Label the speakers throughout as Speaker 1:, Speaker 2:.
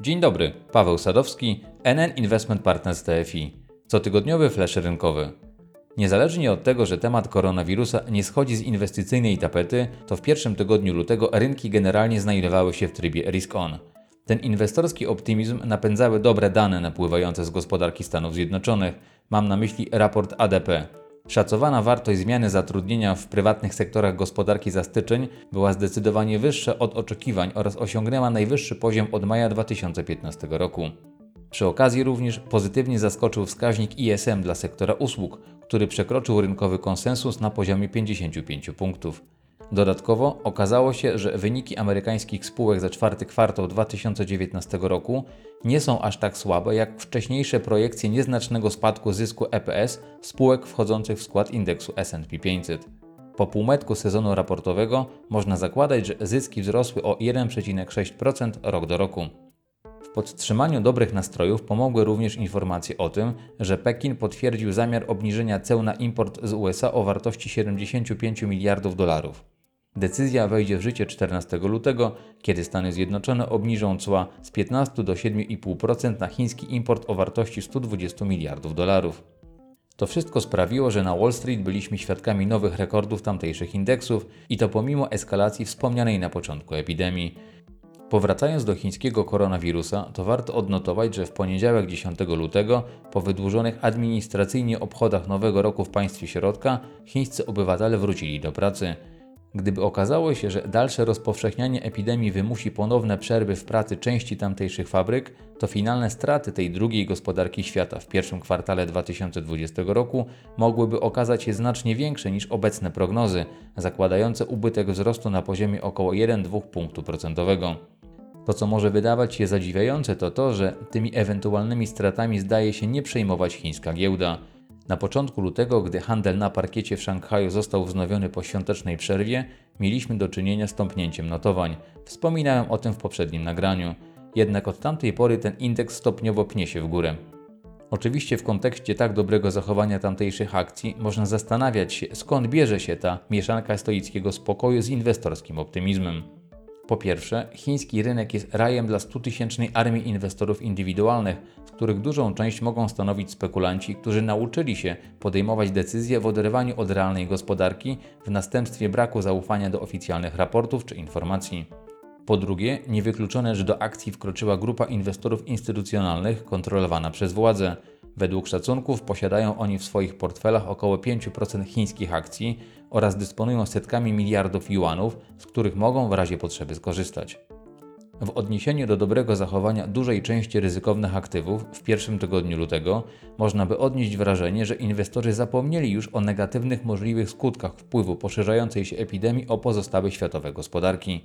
Speaker 1: Dzień dobry, Paweł Sadowski, NN Investment Partners TFI. Cotygodniowy flash rynkowy. Niezależnie od tego, że temat koronawirusa nie schodzi z inwestycyjnej tapety, to w pierwszym tygodniu lutego rynki generalnie znajdowały się w trybie risk on. Ten inwestorski optymizm napędzały dobre dane napływające z gospodarki Stanów Zjednoczonych. Mam na myśli raport ADP. Szacowana wartość zmiany zatrudnienia w prywatnych sektorach gospodarki za styczeń była zdecydowanie wyższa od oczekiwań oraz osiągnęła najwyższy poziom od maja 2015 roku. Przy okazji również pozytywnie zaskoczył wskaźnik ISM dla sektora usług, który przekroczył rynkowy konsensus na poziomie 55 punktów. Dodatkowo okazało się, że wyniki amerykańskich spółek za czwarty kwartał 2019 roku nie są aż tak słabe jak wcześniejsze projekcje nieznacznego spadku zysku EPS spółek wchodzących w skład indeksu S&P 500. Po półmetku sezonu raportowego można zakładać, że zyski wzrosły o 1,6% rok do roku. W podtrzymaniu dobrych nastrojów pomogły również informacje o tym, że Pekin potwierdził zamiar obniżenia ceł na import z USA o wartości 75 miliardów dolarów. Decyzja wejdzie w życie 14 lutego, kiedy Stany Zjednoczone obniżą cła z 15 do 7,5% na chiński import o wartości 120 miliardów dolarów. To wszystko sprawiło, że na Wall Street byliśmy świadkami nowych rekordów tamtejszych indeksów i to pomimo eskalacji wspomnianej na początku epidemii. Powracając do chińskiego koronawirusa, to warto odnotować, że w poniedziałek 10 lutego, po wydłużonych administracyjnie obchodach Nowego Roku w państwie środka, chińscy obywatele wrócili do pracy. Gdyby okazało się, że dalsze rozpowszechnianie epidemii wymusi ponowne przerwy w pracy części tamtejszych fabryk, to finalne straty tej drugiej gospodarki świata w pierwszym kwartale 2020 roku mogłyby okazać się znacznie większe niż obecne prognozy, zakładające ubytek wzrostu na poziomie około 1-2 punktu procentowego. To, co może wydawać się zadziwiające, to to, że tymi ewentualnymi stratami zdaje się nie przejmować chińska giełda. Na początku lutego, gdy handel na parkiecie w Szanghaju został wznowiony po świątecznej przerwie, mieliśmy do czynienia z tąpnięciem notowań. Wspominałem o tym w poprzednim nagraniu. Jednak od tamtej pory ten indeks stopniowo pnie się w górę. Oczywiście w kontekście tak dobrego zachowania tamtejszych akcji można zastanawiać się, skąd bierze się ta mieszanka stoickiego spokoju z inwestorskim optymizmem. Po pierwsze, chiński rynek jest rajem dla 100-tysięcznej armii inwestorów indywidualnych, z których dużą część mogą stanowić spekulanci, którzy nauczyli się podejmować decyzje w oderwaniu od realnej gospodarki w następstwie braku zaufania do oficjalnych raportów czy informacji. Po drugie, niewykluczone, że do akcji wkroczyła grupa inwestorów instytucjonalnych kontrolowana przez władze. Według szacunków posiadają oni w swoich portfelach około 5% chińskich akcji oraz dysponują setkami miliardów juanów, z których mogą w razie potrzeby skorzystać. W odniesieniu do dobrego zachowania dużej części ryzykownych aktywów w pierwszym tygodniu lutego można by odnieść wrażenie, że inwestorzy zapomnieli już o negatywnych możliwych skutkach wpływu poszerzającej się epidemii o pozostałe światowe gospodarki.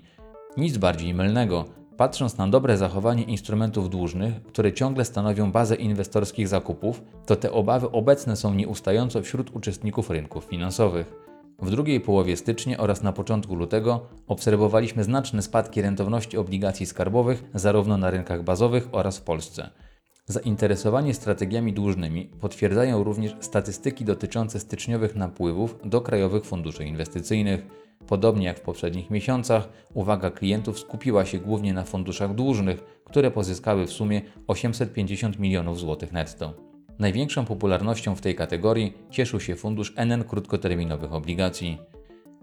Speaker 1: Nic bardziej mylnego. Patrząc na dobre zachowanie instrumentów dłużnych, które ciągle stanowią bazę inwestorskich zakupów, to te obawy obecne są nieustająco wśród uczestników rynków finansowych. W drugiej połowie stycznia oraz na początku lutego obserwowaliśmy znaczne spadki rentowności obligacji skarbowych zarówno na rynkach bazowych oraz w Polsce. Zainteresowanie strategiami dłużnymi potwierdzają również statystyki dotyczące styczniowych napływów do krajowych funduszy inwestycyjnych. Podobnie jak w poprzednich miesiącach, uwaga klientów skupiła się głównie na funduszach dłużnych, które pozyskały w sumie 850 milionów złotych netto. Największą popularnością w tej kategorii cieszył się fundusz NN krótkoterminowych obligacji.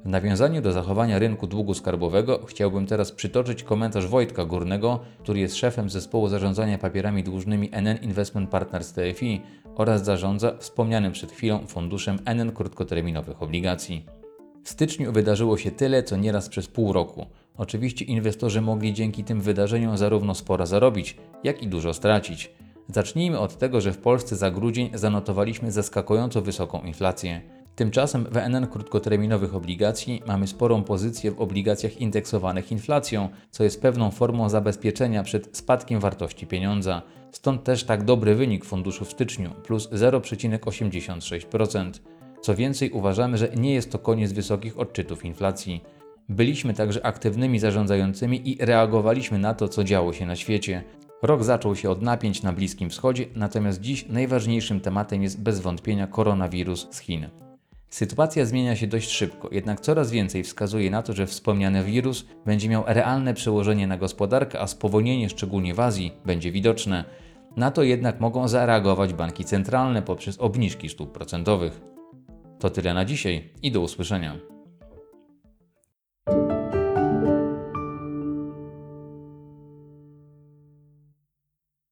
Speaker 1: W nawiązaniu do zachowania rynku długu skarbowego chciałbym teraz przytoczyć komentarz Wojtka Górnego, który jest szefem zespołu zarządzania papierami dłużnymi NN Investment Partners TFI oraz zarządza wspomnianym przed chwilą funduszem NN krótkoterminowych obligacji. W styczniu wydarzyło się tyle, co nieraz przez pół roku. Oczywiście inwestorzy mogli dzięki tym wydarzeniom zarówno sporo zarobić, jak i dużo stracić. Zacznijmy od tego, że w Polsce za grudzień zanotowaliśmy zaskakująco wysoką inflację. Tymczasem w NN krótkoterminowych obligacji mamy sporą pozycję w obligacjach indeksowanych inflacją, co jest pewną formą zabezpieczenia przed spadkiem wartości pieniądza. Stąd też tak dobry wynik funduszu w styczniu plus 0,86%. Co więcej, uważamy, że nie jest to koniec wysokich odczytów inflacji. Byliśmy także aktywnymi zarządzającymi i reagowaliśmy na to, co działo się na świecie. Rok zaczął się od napięć na Bliskim Wschodzie, natomiast dziś najważniejszym tematem jest bez wątpienia koronawirus z Chin. Sytuacja zmienia się dość szybko, jednak coraz więcej wskazuje na to, że wspomniany wirus będzie miał realne przełożenie na gospodarkę, a spowolnienie, szczególnie w Azji, będzie widoczne. Na to jednak mogą zareagować banki centralne poprzez obniżki stóp procentowych. To tyle na dzisiaj i do usłyszenia.